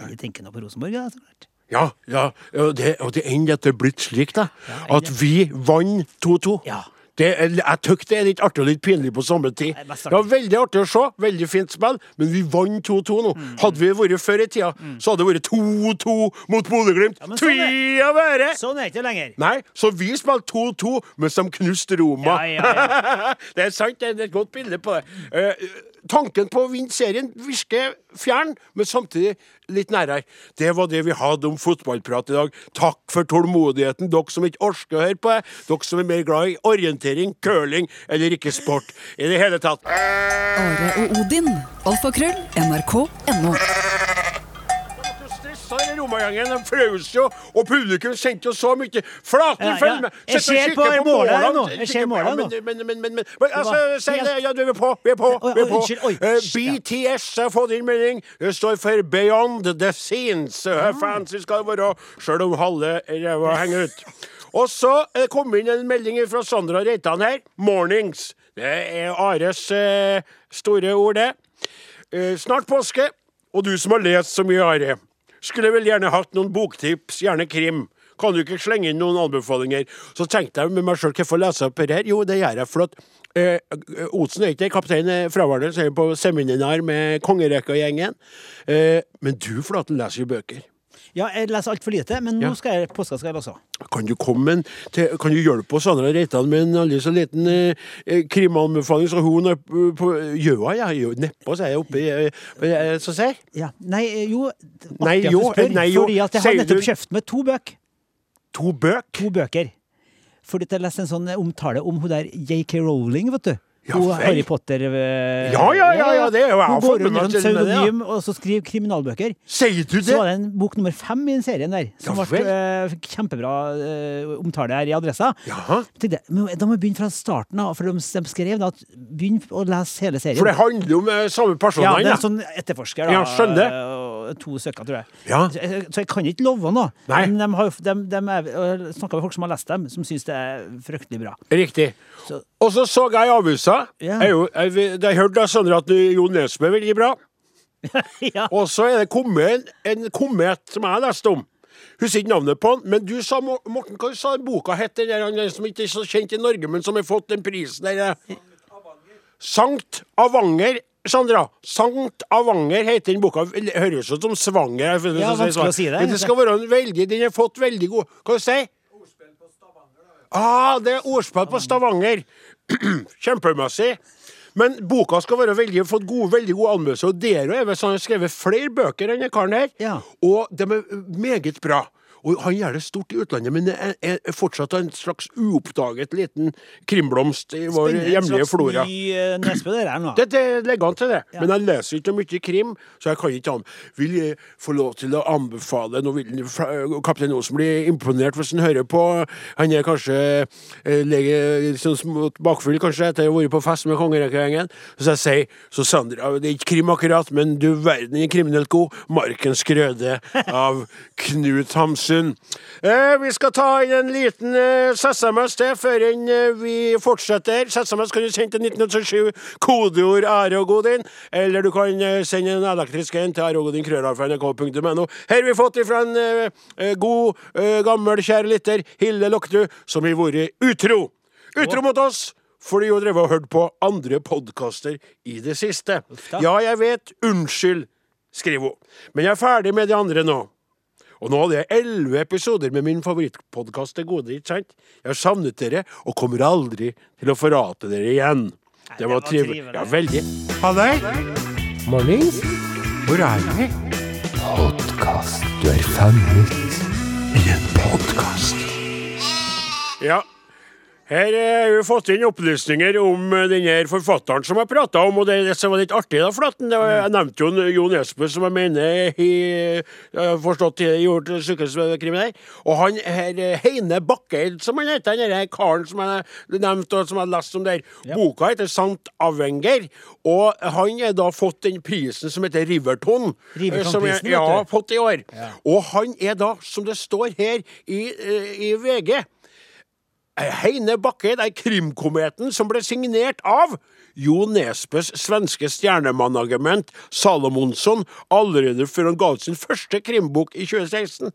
[SPEAKER 3] Nei, Vi tenker nå på Rosenborg. Ja, så klart.
[SPEAKER 2] Ja, ja, og det, og det er blitt slik, da. At vi vant 2-2.
[SPEAKER 3] Ja.
[SPEAKER 2] Det jeg syns det er litt artig og litt pinlig på samme tid. Det var veldig artig å se, veldig fint spill, men vi vant 2-2 nå.
[SPEAKER 3] Mm.
[SPEAKER 2] Hadde vi vært før i tida, så hadde det vært 2-2 mot Bodø-Glimt.
[SPEAKER 3] er-
[SPEAKER 2] Tvi av være!
[SPEAKER 3] Sånn er det ikke lenger.
[SPEAKER 2] Nei, så vi spilte 2-2 mens de knuste Roma.
[SPEAKER 3] Ja, ja,
[SPEAKER 2] det er sant, det er et godt bilde på det. Eh, tanken på å vinne serien virker fjern, men samtidig litt nærere. Det var det vi hadde om fotballprat i dag. Takk for tålmodigheten, dere som ikke orker å høre på det. Dere som er mer glad i orientering, curling eller ikke sport i det hele tatt.
[SPEAKER 1] Are og Odin. Alfakrøll. NRK.no.
[SPEAKER 2] I frøs jo, og publikum sendte jo så mye. Flaten følg med!
[SPEAKER 3] Jeg ser på
[SPEAKER 2] målene.
[SPEAKER 3] nå. Jeg ser målet
[SPEAKER 2] Ja,
[SPEAKER 3] nå.
[SPEAKER 2] Men, men, men, men, men, men altså, si det. Ja, du er på. Vi er på. Vi er på. Eh. BTS har fått inn melding. Det står for Beyond the Scenes.
[SPEAKER 3] Ah.
[SPEAKER 2] Uh, Fancy skal det være, sjøl om halve ræva henger ut. Og så eh, kom inn en melding fra Sandra Reitan her. 'Mornings'. Det er Ares eh, store ord, det. Eh, snart påske, og du som har lest så mye, Are. Skulle vel gjerne hatt noen boktips, gjerne krim. Kan du ikke slenge inn noen anbefalinger? Så tenkte jeg med meg sjøl, hvorfor leser jeg opp her? Jo, det gjør jeg for at eh, Otsen er ikke kaptein er fraværende, så er på seminar med kongerekka-gjengen. Eh, men du, Flaten, leser jo bøker.
[SPEAKER 3] Ja, jeg leser altfor lite, men nå skal jeg påska skal jeg lese.
[SPEAKER 2] Kan du komme en, til, kan du hjelpe oss Sandra Reitan med en aldri så liten eh, eh, krimanbefaling, så hun er på, Gjøa, ja, Neppe så er jeg oppe eh, eh, Så ser
[SPEAKER 3] Ja. Nei, jo
[SPEAKER 2] Nei, jo,
[SPEAKER 3] spør,
[SPEAKER 2] nei, jo,
[SPEAKER 3] Fordi at jeg har nettopp kjøpt meg to bøker.
[SPEAKER 2] To bøk?
[SPEAKER 3] To bøker. Fordi jeg leste en sånn omtale om hun der JK Rowling, vet du.
[SPEAKER 2] Ja
[SPEAKER 3] hun
[SPEAKER 2] vel.
[SPEAKER 3] Harry Potter eh,
[SPEAKER 2] Ja, ja, ja, ja, det er jo
[SPEAKER 3] Hun går under
[SPEAKER 2] en
[SPEAKER 3] pseudonym og så skriver kriminalbøker.
[SPEAKER 2] Sier du det?
[SPEAKER 3] Så var det en bok nummer fem i den serien der, som
[SPEAKER 2] Ja
[SPEAKER 3] ble eh, kjempebra eh, omtale her i Adressa. Ja. Tenkte, men Da må vi begynne fra starten av, for de, de skrev da at begynn å lese hele serien.
[SPEAKER 2] For det handler jo om samme samme
[SPEAKER 3] ja, det er en sånn etterforsker, da.
[SPEAKER 2] Ja, skjønner.
[SPEAKER 3] To stykker, tror jeg.
[SPEAKER 2] Ja.
[SPEAKER 3] Så, jeg. så jeg kan ikke love noe.
[SPEAKER 2] Nei.
[SPEAKER 3] Men de har de, de er, snakka med folk som har lest dem, som syns det er fryktelig bra.
[SPEAKER 2] Riktig. Og så så jeg i avisa
[SPEAKER 3] Ja.
[SPEAKER 2] jeg, jo- jeg, jeg hørte Sondre, at Jo Nesbø er veldig bra.
[SPEAKER 3] ja.
[SPEAKER 2] Og så er det kommet en, en komet som jeg leste lest om. Husker ikke navnet på den, men du sa, Morten, hva sa boka het? Den der, han som ikke er så kjent i Norge, men som har fått den prisen der? eh? Sankt Avanger. Sandra, Sankt Avanger heter den boka. Høres ut som svanger. jeg
[SPEAKER 3] Ja, vanskelig å si det,
[SPEAKER 2] Men det skal være en veldig Den har fått veldig god Hva skal du si? Ah, det er ordspill på Stavanger. Kjempemessig. Men boka skal være veldig, fått gode, veldig gode anmeldelser. Og Dero er visst han har skrevet flere bøker enn den karen her.
[SPEAKER 3] Ja.
[SPEAKER 2] Og de er meget bra. Og han gjør det stort i utlandet, men det er, er fortsatt en slags uoppdaget liten krimblomst i vår
[SPEAKER 3] Spennende,
[SPEAKER 2] hjemlige flora.
[SPEAKER 3] Ny eh, Nesbø, det der nå.
[SPEAKER 2] Det, det legger an til det.
[SPEAKER 3] Ja.
[SPEAKER 2] Men jeg leser ikke mye krim, så jeg kan ikke an... Vil jeg få lov til å anbefale Nå vil Kaptein Osen bli imponert hvis han hører på. Han er kanskje eh, lege, sånn smått bakfull, kanskje, etter å ha vært på fest med kongerekkegjengen. Så jeg sier så Sandra, det er ikke krim akkurat, men du verden er kriminelt god. 'Markens grøde' av Knut Hamsun. Eh, vi skal ta inn en liten eh, SMS til før eh, vi fortsetter. SMS kan du sende til 1987, kodeord Are og Godin, eller du kan eh, sende en elektrisk en til areogodin.krøllalfa.nrk.no. Her har vi fått ifra en god, gammel, kjær lytter, Hilde Loktu, som har vært utro. Utro mot oss! Fordi hun drev og hørte på andre podkaster i det siste. Ja, jeg vet. Unnskyld, skriver hun. Men jeg er ferdig med de andre nå. Og nå hadde jeg elleve episoder med min favorittpodkast til gode, ikke sant? Jeg har savnet dere, og kommer aldri til å forrate dere igjen. Det
[SPEAKER 3] det
[SPEAKER 2] var
[SPEAKER 3] var
[SPEAKER 2] trivelig.
[SPEAKER 3] trivelig.
[SPEAKER 2] Ja, veldig. Halløy! Mornings. Hvor er vi?
[SPEAKER 5] Podkast. Du er fanget
[SPEAKER 2] I en podkast. Ja. Her har vi fått inn opplysninger om denne forfatteren som jeg prata om, og det, det som var litt artig, da, Flatten, det var, Jeg nevnte jo Jo Nesbø, som jeg mener har jeg forstått gjort sykehuskrim der. Og han her eh, Heine Bakkeid, som han heter, denne karen som jeg nevnte, og som jeg har lest om der. Boka heter Sant Avenger, og han har da fått den prisen som heter Riverton. eh,
[SPEAKER 3] Riverton-prisen,
[SPEAKER 2] som
[SPEAKER 3] jeg.
[SPEAKER 2] Ja, fått i år. Og han er da, som det står her i, eh, i VG Heine Bakkeid er krimkometen som ble signert av Jo Nesbøs svenske stjernemanagement Salomonsson allerede før han ga ut sin første krimbok i 2016,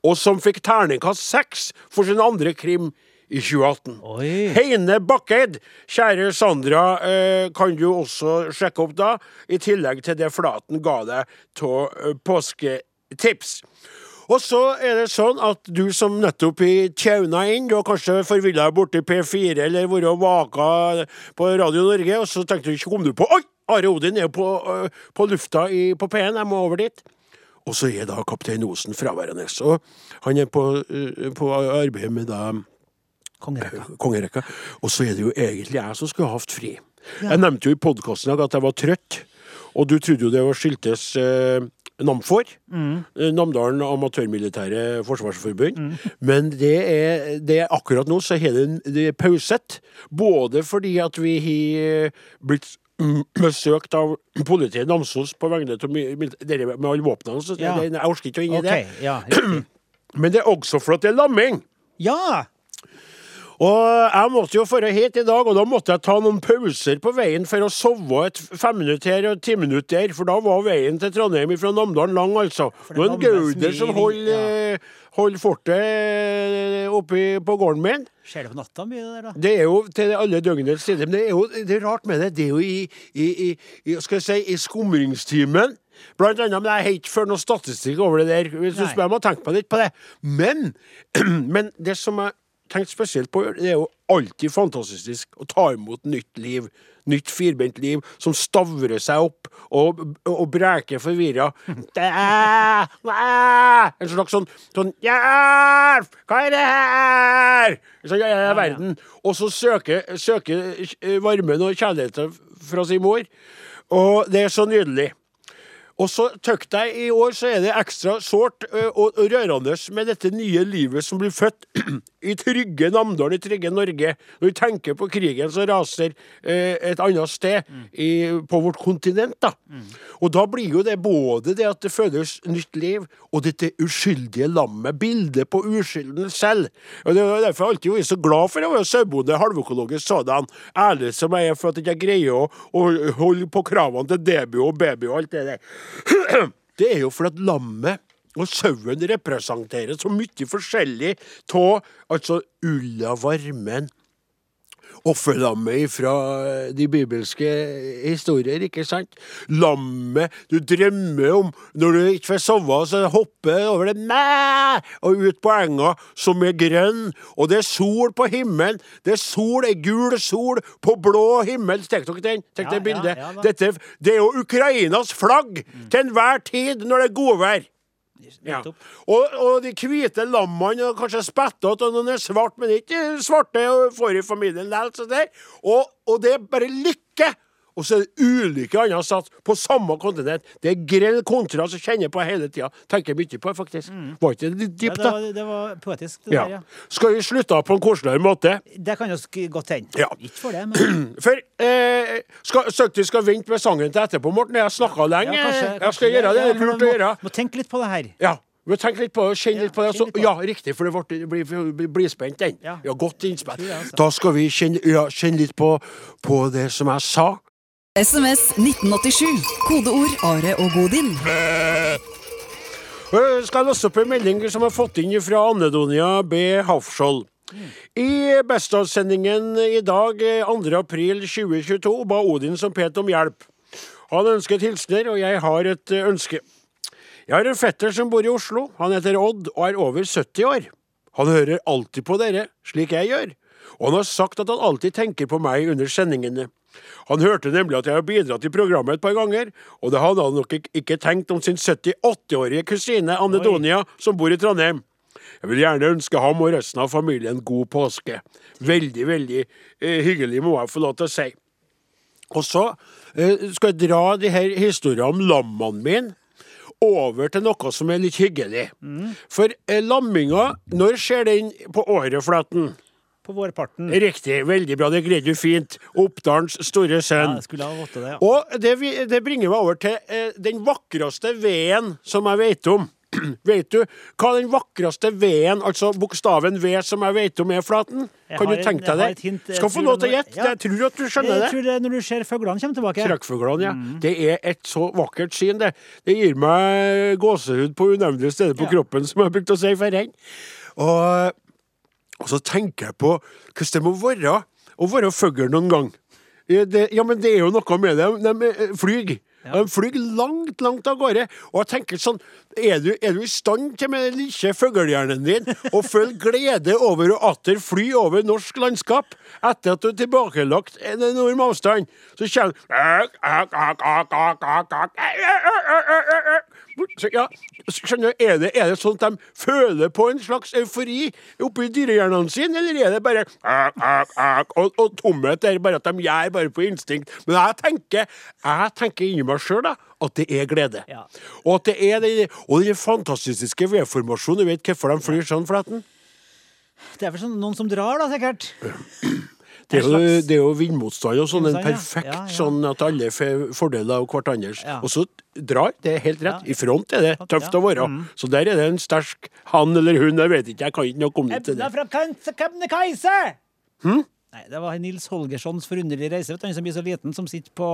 [SPEAKER 2] og som fikk terningkast seks for sin andre krim i 2018.
[SPEAKER 3] Oi.
[SPEAKER 2] Heine Bakkeid, kjære Sandra, eh, kan du også sjekke opp da, i tillegg til det Flaten ga deg av eh, påsketips. Og så er det sånn at du som nettopp i tjauna inn, du har kanskje forvilla deg borti P4 eller vært og vaka på Radio Norge, og så tenkte du ikke kom du på Oi! Are Odin er jo på, øh, på lufta i, på P1, jeg må over dit. Og så er da kaptein Osen fraværende. Og han er på, øh, på arbeid med da
[SPEAKER 3] Kongerekka.
[SPEAKER 2] kongerekka. Og så er det jo egentlig jeg som skulle ha hatt fri. Jeg nevnte jo i podkasten at jeg var trøtt, og du trodde jo det var skiltes eh, Namfor. mm. Namdalen Amatørmilitære Forsvarsforbund. Men det er, det er akkurat nå så har det, pauset. Både fordi at vi har blitt mm, besøkt av politiet i Namsos på vegne av dere med alle våpnene. Så
[SPEAKER 3] Ja.
[SPEAKER 2] det, jeg orker ikke å inn i
[SPEAKER 3] okay.
[SPEAKER 2] det.
[SPEAKER 3] Ja.
[SPEAKER 2] Men det er også for at det er lamming.
[SPEAKER 3] Ja!
[SPEAKER 2] Og jeg måtte jo føre hit i dag, og da måtte jeg ta noen pauser på veien for å sove et fem minutter her og ti minutter der, for da var veien til Trondheim fra Namdalen lang, altså. Det er en gauder
[SPEAKER 3] som
[SPEAKER 2] holder,
[SPEAKER 3] ja.
[SPEAKER 2] eh, fortet oppe på gården min.
[SPEAKER 3] Skjer det på natta mye, det der, da?
[SPEAKER 2] Det er jo til alle døgnets tider. Men det er jo det er rart med det. Det er jo i, i, i, skal jeg si, i skumringstimen. Blant annet, men jeg har ikke ført noe statistikk over det der. Hvis du spør meg, tenke meg litt på det. Men, men det som jeg tenkt spesielt på Det er jo alltid fantastisk å ta imot nytt liv. Nytt firbent liv som stavrer seg opp og, og breker forvirra. En slags sånn, sånn Hjelp! Hva er det her? Sånn, jeg ja, verden. Og så søker, søker eh, varmen og kjærligheten fra sin mor. Og det er så nydelig. Og så tøkk deg, i år så er det ekstra sårt og, og rørende med dette nye livet som blir født i trygge Namdalen, i trygge Norge. Når vi tenker på krigen som raser et annet sted i, på vårt kontinent. da. Og da blir jo det både det at det fødes nytt liv, og dette uskyldige lammet. Bildet på uskylden selv. Og Det er derfor jeg alltid vært så glad for å være sauebonde, halvøkologisk sådan. Ærlig som jeg er for at jeg ikke greier å, å holde på kravene til DB og baby og alt det der. Det er jo fordi at lammet og sauen representerer så mye forskjellig av altså ulla, varmen, offerlammet fra de bibelske historier, ikke sant? Lammet du drømmer om når du ikke får sove, så hopper over det mæ, og ut på enga som er grønn, og det er sol på himmelen. Det er sol, ei gul sol på blå himmel. Tenk dere den? Tenk
[SPEAKER 3] Ja,
[SPEAKER 2] det bildet.
[SPEAKER 3] ja, ja.
[SPEAKER 2] Dette, det er jo Ukrainas flagg til enhver tid når det er godvær. Ja. Og, og de hvite lammene og kanskje spettete, og noen er svart, men ikke svarte får i familien likevel. Og, og det er bare lykke! Og så er det ulike andre satt på samme kontinent. Det er grell kontrast som kjenner på hele tida. Tenker mye på, faktisk. Var ikke det litt
[SPEAKER 3] Mm. Ja,
[SPEAKER 2] dypt,
[SPEAKER 3] det,
[SPEAKER 2] da?
[SPEAKER 3] var, det var poetisk, det
[SPEAKER 2] Ja.
[SPEAKER 3] der, ja.
[SPEAKER 2] Skal vi slutte på en koseligere måte?
[SPEAKER 3] Det kan jo sk- godt hende.
[SPEAKER 2] Ja.
[SPEAKER 3] Ikke for det, men
[SPEAKER 2] For eh, skal, Søk du skal vente med sangen til etterpå, Morten? Jeg har snakka lenge.
[SPEAKER 3] Ja, kanskje-
[SPEAKER 2] jeg
[SPEAKER 3] kanskje
[SPEAKER 2] skal gjøre det.
[SPEAKER 3] ja,
[SPEAKER 2] Det er lurt å
[SPEAKER 3] må-
[SPEAKER 2] gjøre.
[SPEAKER 3] Må tenke litt på det her.
[SPEAKER 2] Ja. Men tenk litt på det, kjenn litt på det. Så, ja, riktig, for det blir, blir, blir spent, den.
[SPEAKER 3] Ja.
[SPEAKER 2] Ja, godt
[SPEAKER 3] jeg, altså.
[SPEAKER 2] Da skal vi kjenne, ja, kjenne litt på, på det som jeg sa.
[SPEAKER 1] SMS 1987. Kodeord Are og Godin.
[SPEAKER 2] Jeg skal laste opp en melding som jeg har fått inn fra Anne-Donia B. Hafskjold. I Bestadsendingen i dag, eh, 2. april 2022, ba Odin som pet om hjelp. Han ønsket hilsener, og jeg har et ønske. Jeg har en fetter som bor i Oslo. Han heter Odd og er over 70 år. Han hører alltid på dere, slik jeg gjør, og han har sagt at han alltid tenker på meg under sendingene. Han hørte nemlig at jeg har bidratt i programmet et par ganger, og det hadde han nok ikke tenkt om sin 78-årige kusine Anne
[SPEAKER 3] Oi.
[SPEAKER 2] Donia, som bor i Trondheim. Jeg vil gjerne ønske ham og resten av familien god påske. Veldig, veldig eh, hyggelig, må jeg få lov til å si. Og så eh, skal jeg dra de her historiene om lammene mine over til noe som er litt hyggelig. For eh, lamminga, når skjer den på åreflaten?
[SPEAKER 3] På vårparten.
[SPEAKER 2] Riktig, veldig bra, det greide du fint. Oppdalens store
[SPEAKER 3] Ja,
[SPEAKER 2] sønn.
[SPEAKER 3] det skulle ha til det, ja.
[SPEAKER 2] Og det, vi- det bringer meg over til eh, den vakreste veden som jeg vet om. vet du hva den vakreste veden, altså bokstaven V som jeg vet om, er, Flaten?
[SPEAKER 3] Jeg
[SPEAKER 2] Kan du
[SPEAKER 3] en-
[SPEAKER 2] tenke
[SPEAKER 3] jeg
[SPEAKER 2] deg det?
[SPEAKER 3] et hint,
[SPEAKER 2] Skal få
[SPEAKER 3] noe
[SPEAKER 2] lov til å gjette.
[SPEAKER 3] ja.
[SPEAKER 2] Jeg tror at du skjønner
[SPEAKER 3] Jeg
[SPEAKER 2] det.
[SPEAKER 3] tror det når du ser fuglene komme tilbake.
[SPEAKER 2] Trekkfuglene, ja.
[SPEAKER 3] Mm.
[SPEAKER 2] Det er et så vakkert syn, det. Det gir meg gåsehud på unevnelige steder på
[SPEAKER 3] Ja.
[SPEAKER 2] kroppen, som jeg brukte å si før. regn. Og, og så tenker jeg på hvordan det må være å være fugl noen gang. Ja, det, ja, men det er jo noe med det. De eh, flyr. De flyr langt, langt av gårde. Og jeg tenker sånn Er du, er du i stand til med den lille fuglehjernen din å føle glede over å atter fly over norsk landskap etter at du er tilbakelagt en enorm avstand? Så kommer ja, skjønner er det, er det sånn at de føler på en slags eufori oppi dyrehjernene sine, eller er det bare ak, ak, ak, og, og tomhet er bare at de gjør bare på instinkt? Men jeg tenker jeg tenker inni meg sjøl at det er glede.
[SPEAKER 3] Ja.
[SPEAKER 2] Og at det er den, og den fantastiske vedformasjonen. Du vet hvorfor de flyr sånn, Flaten?
[SPEAKER 3] Det er vel sånn, noen som drar, da, sikkert.
[SPEAKER 2] Det er, jo, det er jo vindmotstand og sånn, en perfekt
[SPEAKER 3] Ja, ja.
[SPEAKER 2] sånn at alle får fordeler av hverandres.
[SPEAKER 3] Ja.
[SPEAKER 2] Og så drar, det er helt rett. I front er det tøft.
[SPEAKER 3] Mm.
[SPEAKER 2] å være. Så der er det en sterk han eller hun, jeg vet ikke, jeg kan ikke noe om det til det.
[SPEAKER 3] fra Kebnekaise!
[SPEAKER 2] Hm?
[SPEAKER 3] Nei, det var Nils Holgerssons forunderlige reise. Vet du, han som blir så liten, som sitter på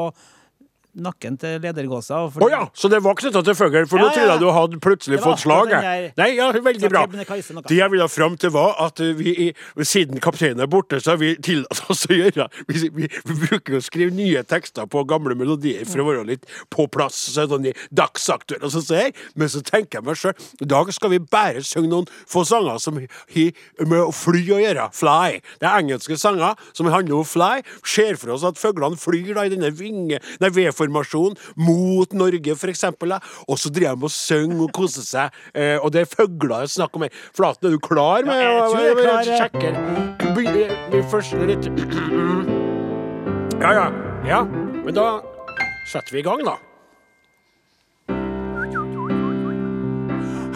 [SPEAKER 3] nakken til ledergåsa.
[SPEAKER 2] Å
[SPEAKER 3] fordi-
[SPEAKER 2] ja, så det var knytta til fugl, for
[SPEAKER 3] Ja, nå
[SPEAKER 2] trodde jeg du hadde plutselig fått slag.
[SPEAKER 3] akkurat den
[SPEAKER 2] jeg.
[SPEAKER 3] der-
[SPEAKER 2] Nei, ja, veldig bra. Det jeg ville fram til, var at vi, siden kapteinen er borte, så har vi tillatt oss å gjøre Vi, vi, vi bruker å skrive nye tekster på gamle melodier for å være litt på plass, sånn i dagsaktuelle og sånn som her. Men så tenker jeg meg sjøl, i dag skal vi bare synge noen få sanger som har med å fly å gjøre. Fly. Det er engelske sanger som handler om fly. Ser for oss at fuglene flyr da i denne vinge, nei, V-formasjonen mot Norge, eksempel. Og så driver de og synger og koser seg. Eh, og det er fugler det er snakk om her. Flaten, er du klar med
[SPEAKER 3] Ja, jeg tror jeg er klar?
[SPEAKER 2] Begynner vi først litt Ja, ja. Ja, men da setter vi i gang, da.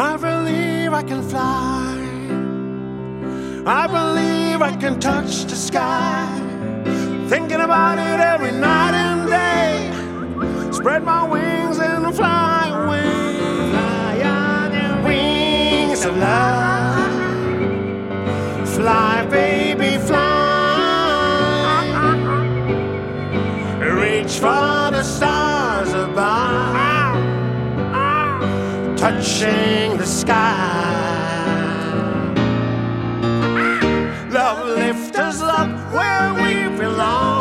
[SPEAKER 2] I believe I can fly. I believe I can touch the sky. Thinking about it every night and day. Spread my wings and fly away. Fly on the wings of love. Fly, baby, fly. Reach for the stars above. Touching the sky. Love lift us up where we belong.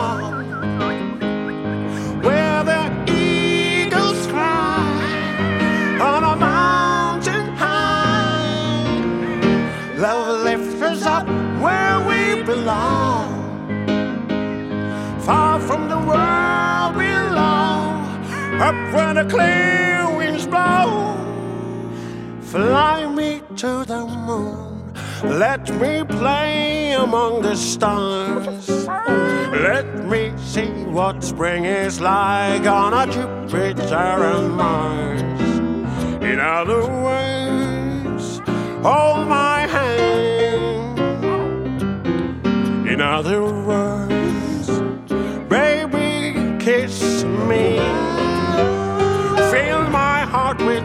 [SPEAKER 2] Up where the clear winds blow. Fly me to the moon. Let me play among the stars. Let me see what spring is like on a Jupiter and Mars. In other words, hold my hand. In other words, baby, kiss me.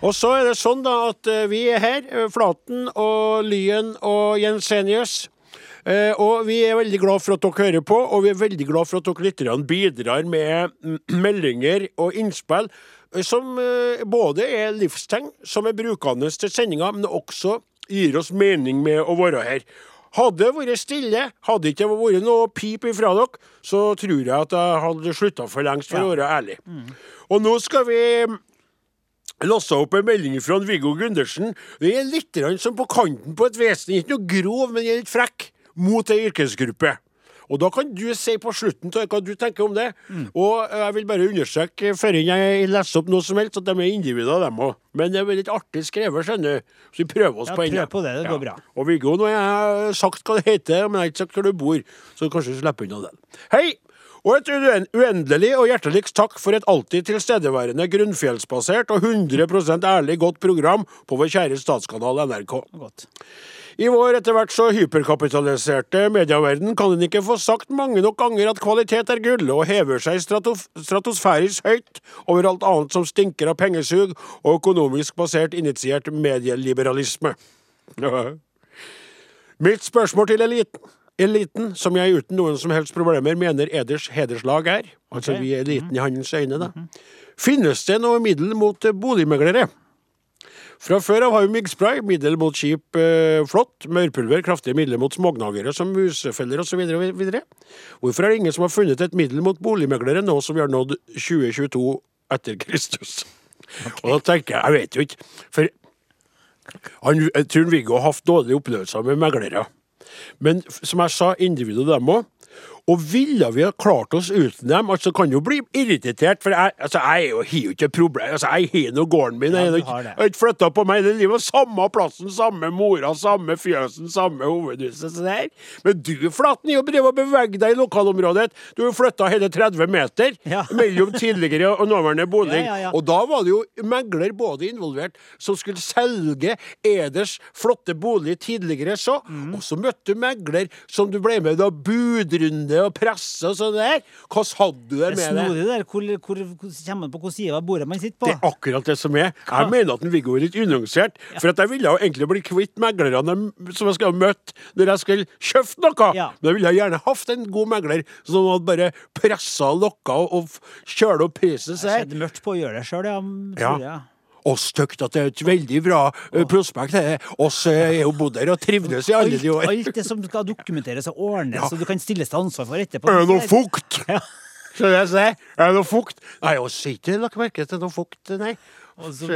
[SPEAKER 2] Og så er det sånn da at eh, vi er her, eh, Flaten og Lyen og Jensenius. Eh, og vi er veldig glad for at dere hører på, og vi er veldig glad for at dere lytterne bidrar med mm, meldinger og innspill som både er livstegn, som er brukende til sendinga, men også gir oss mening med å være her. Hadde det vært stille, hadde ikke vært noe pip ifra dere, så tror jeg at jeg hadde slutta for lengst, for å være ærlig. Og nå skal vi lassa opp en melding fra Viggo Gundersen. Det er litt som på kanten på et vesen. Ikke noe grov, men litt frekk mot ei yrkesgruppe. Og da kan du si på slutten hva du tenker om det. Og jeg vil bare understreke før jeg leser opp noe som helst, at de er individer, dem òg. Men det er litt artig skrevet, skjønner du. Så vi prøver oss
[SPEAKER 3] Ja,
[SPEAKER 2] på
[SPEAKER 3] prøv på det, det går bra.
[SPEAKER 2] Og Viggo, nå har jeg sagt hva det heter, men jeg har ikke sagt hvor du bor, så kanskje du slipper unna den. Hei! Og et uendelig og hjerteligst takk for et alltid tilstedeværende grunnfjellsbasert og 100% ærlig godt program på vår kjære statskanal NRK.
[SPEAKER 3] Godt.
[SPEAKER 2] I vår etter hvert så hyperkapitaliserte medieverden kan en ikke få sagt mange nok ganger at kvalitet er gull, og hever seg stratof stratosfærisk høyt over alt annet som stinker av pengesug og økonomisk basert initiert medieliberalisme. Mitt spørsmål til eliten, eliten, som jeg uten noen som helst problemer mener eders hederslag er, altså vi er eliten i hans øyne, da. Finnes det noe middel mot eh, boligmeglere? Fra før av har vi myggspray, middel mot kjip eh, flått, maurpulver, kraftige midler mot smågnagere som musefeller osv. Hvorfor er det ingen som har funnet et middel mot boligmeglere nå som vi har nådd 2022 etter Kristus? Og da tenker jeg, jeg vet jo ikke, for han, jeg tror Viggo har hatt dårlige opplevelser med meglere. Men som jeg sa, individet dem òg. Og ville vi ha klart oss uten dem? Altså, kan jo bli irritert, for jeg, altså, jeg jo har jo ikke problem. Altså, jeg har nå gården min. Jeg, har ikke- flytta på meg Det livet. Samme plassen, samme mora, samme fjøsen, samme hovedhuset. Så der. Men du, Flaten, jo driver og beveger deg i lokalområdet. Du har flytta hele 30 meter
[SPEAKER 3] Ja.
[SPEAKER 2] mellom tidligere og nåværende bolig.
[SPEAKER 3] Ja, ja.
[SPEAKER 2] Og da var det jo megler både involvert som skulle selge Eders flotte bolig tidligere så,
[SPEAKER 3] Mm.
[SPEAKER 2] og så møtte du megler som du ble med da budrunde og presse og sånn der. Hvordan hadde du det med det?
[SPEAKER 3] snodig der. Hvor, hvor, hvor kommer man på hvilken side av bordet man sitter på?
[SPEAKER 2] Det er akkurat det som er. Jeg mener at Viggo er litt unyansert. For at jeg ville jo egentlig bli kvitt meglerne som jeg skulle ha møtt når jeg skulle kjøpt noe.
[SPEAKER 3] Ja.
[SPEAKER 2] Men jeg ville gjerne hatt en god megler som hadde bare pressa lokka og, og kjørt opp prisen.
[SPEAKER 3] Det er mørkt på å gjøre det sjøl, ja.
[SPEAKER 2] Og stygt at det er et veldig bra uh, prospekt. det. Oss uh, er jo bodd her og trivdes i alle de år.
[SPEAKER 3] alt det som skal dokumenteres og ordnes,
[SPEAKER 2] Ja.
[SPEAKER 3] så du kan stilles til ansvar for etterpå.
[SPEAKER 2] Er det noe fukt?
[SPEAKER 3] Ja.
[SPEAKER 2] Skal jeg? Er det noe fukt? Nei, jeg har ikke lagt merke til noe fukt, nei.
[SPEAKER 3] Og så-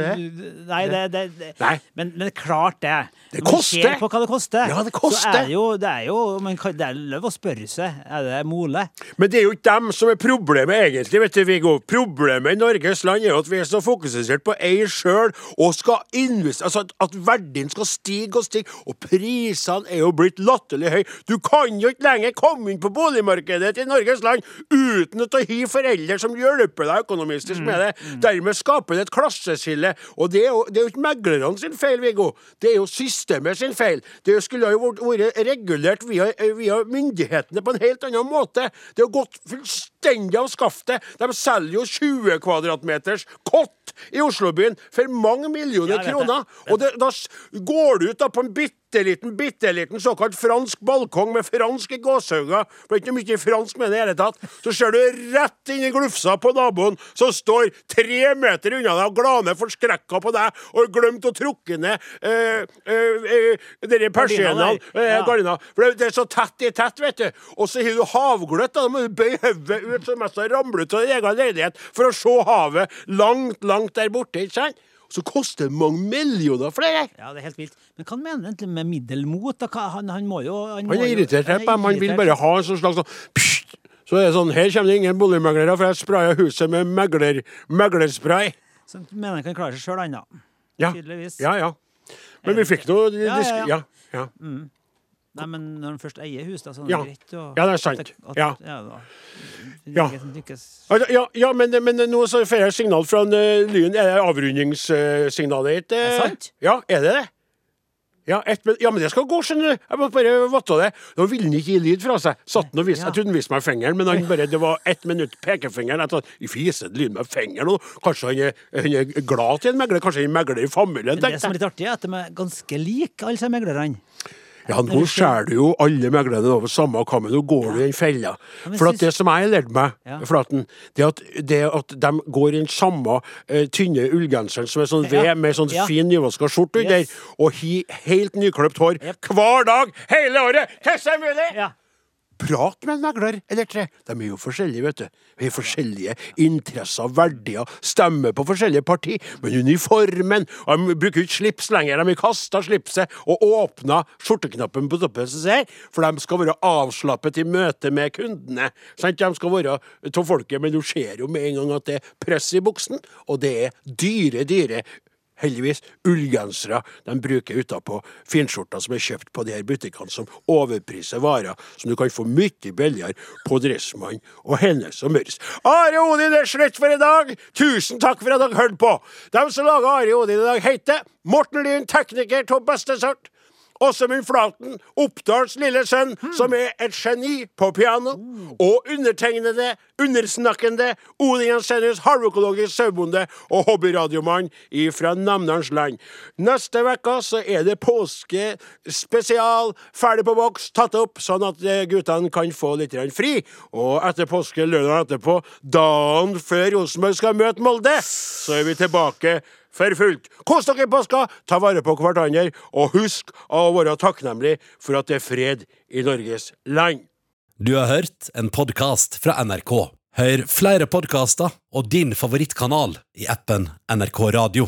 [SPEAKER 3] Nei, det, det, det.
[SPEAKER 2] Nei.
[SPEAKER 3] Men, men klart det.
[SPEAKER 2] Det
[SPEAKER 3] Når man
[SPEAKER 2] koster.
[SPEAKER 3] ser på hva det koster.
[SPEAKER 2] Ja, det
[SPEAKER 3] Så
[SPEAKER 2] koster.
[SPEAKER 3] er jo, det er jo man kan, Det er lov å spørre seg. Er det mole?
[SPEAKER 2] Men det er jo ikke dem som er problemet, egentlig, vet du, Viggo. Problemet i Norges land er jo at vi er så fokusert på ei sjøl, og skal investere Altså at, at verdien skal stige og stige, og prisene er jo blitt latterlig høye. Du kan jo ikke lenger komme inn på boligmarkedet i Norges land uten å ha foreldre som hjelper deg økonomistisk med det. Dermed skaper det et klasseskille. Og det er jo, det er jo ikke meglerne sin feil, Viggo. Det er jo systemet sin feil. Det skulle jo vært- regulert via, via myndighetene på en helt annen måte. Det har gått fullstendig av skaftet. De selger jo 20 kvadratmeters kott i Oslobyen for mange millioner
[SPEAKER 3] Ja, det.
[SPEAKER 2] kroner. Og det, da går du ut da på en bitte liten, bitte liten såkalt fransk balkong med franske. For det er ikke mye fransk med det i hele tatt. Så ser du rett inn i glufsa på naboen som står tre meter unna deg og glaner forskrekka på deg og glemt å trukke ned eh, eh, eh, denne persiennene. Eh,
[SPEAKER 3] Ja.
[SPEAKER 2] For det, det er så tett i tett, vet du. Og så har du havgløtt. Da må du bøye hodet ut så mest du ramler ut av din egen leilighet for å se havet langt, langt der borte. ikke sant? Så koster det mange millioner det.
[SPEAKER 3] Ja, det er helt vilt. Men hva mener han egentlig med middelmot? Han, han må jo Han,
[SPEAKER 2] Han er irritert
[SPEAKER 3] er
[SPEAKER 2] på dem. Han vil bare ha en sånn slags sånn pst. Så er det sånn, her kommer det ingen boligmeglere, for jeg spraya huset med megler, meglerspray.
[SPEAKER 3] Så han mener han kan klare seg sjøl, han da.
[SPEAKER 2] Ja.
[SPEAKER 3] Tydeligvis.
[SPEAKER 2] ja, ja. Men vi fikk noe
[SPEAKER 3] Ja, ja, ja.
[SPEAKER 2] ja, ja.
[SPEAKER 3] Nei, men når han først eier hus, da, så er det
[SPEAKER 2] Ja.
[SPEAKER 3] greit å
[SPEAKER 2] Ja, det er sant.
[SPEAKER 3] at- at-
[SPEAKER 2] Ja.
[SPEAKER 3] ja.
[SPEAKER 2] Ja. Ja, ja men, men nå så får jeg signal fra en, eh, Lyn. Er det avrundingssignalet ditt? eh?
[SPEAKER 3] Er det sant?
[SPEAKER 2] Ja, er det det? Ja, et, ja, men det skal gå, skjønner du. Jeg måtte bare vatte det. Nå ville han ikke gi lyd fra seg. Satt han og viste.
[SPEAKER 3] Ja.
[SPEAKER 2] Jeg trodde han viste meg fingeren, men han bare, det var ett minutt pekefingeren. Jeg tenkte, I fise lyd med fingeren. og Kanskje han er, han er glad til en megler? Kanskje han megler i familien?
[SPEAKER 3] Men det som er litt artig, er at de er ganske like, alle disse meglerne.
[SPEAKER 2] Ja, nå skjærer du jo alle meglerne over samme kammen. Nå går du i den fella. For at det som jeg har lært meg. Flaten, det at, det at de går i den samme uh, tynne ullgenseren som er sånn ved med sånn fin nyvaska skjorte under,
[SPEAKER 3] Yes.
[SPEAKER 2] og hi, helt nyklipt hår hver dag hele året! Hvordan er det mulig? Prat med en megler eller tre. De er jo forskjellige, vet du. Vi har forskjellige interesser, verdier, stemmer på forskjellige parti. Men uniformen De bruker ikke slips lenger. De har kasta slipset og åpna skjorteknappen på toppen, for de skal være avslappet i møte med kundene. Sant? De skal være av folket, men du ser jo med en gang at det er press i buksen, og det er dyre, dyre Heldigvis ullgensere de bruker utapå finskjorta som er kjøpt på de her butikkene som overpriser varer som du kan få mye billigere på Dressmann og Hennes og Mørs. Are Odin er slutt for i dag! Tusen takk for at dere hørte på! De som lager Are Odin i dag, heter Morten Lyn, tekniker av beste sort. Åsemund Flaten, Oppdals lille sønn, som er et geni på piano. Og undertegnede, undersnakkende Odin Jensenius, halvøkologisk sauebonde og hobbyradiomann fra Namdalens land. Neste uke er det påske spesial, ferdig på boks, tatt opp, sånn at eh, guttene kan få litt fri. Og etter påske, lørdag etterpå, dagen før Rosenborg skal møte Molde, så er vi tilbake for fullt. Kos dere i påska, ta vare på hverandre, og husk å være takknemlig for at det er fred i Norges land.
[SPEAKER 6] Du har hørt en podkast fra NRK. Hør flere podkaster og din favorittkanal i appen NRK Radio.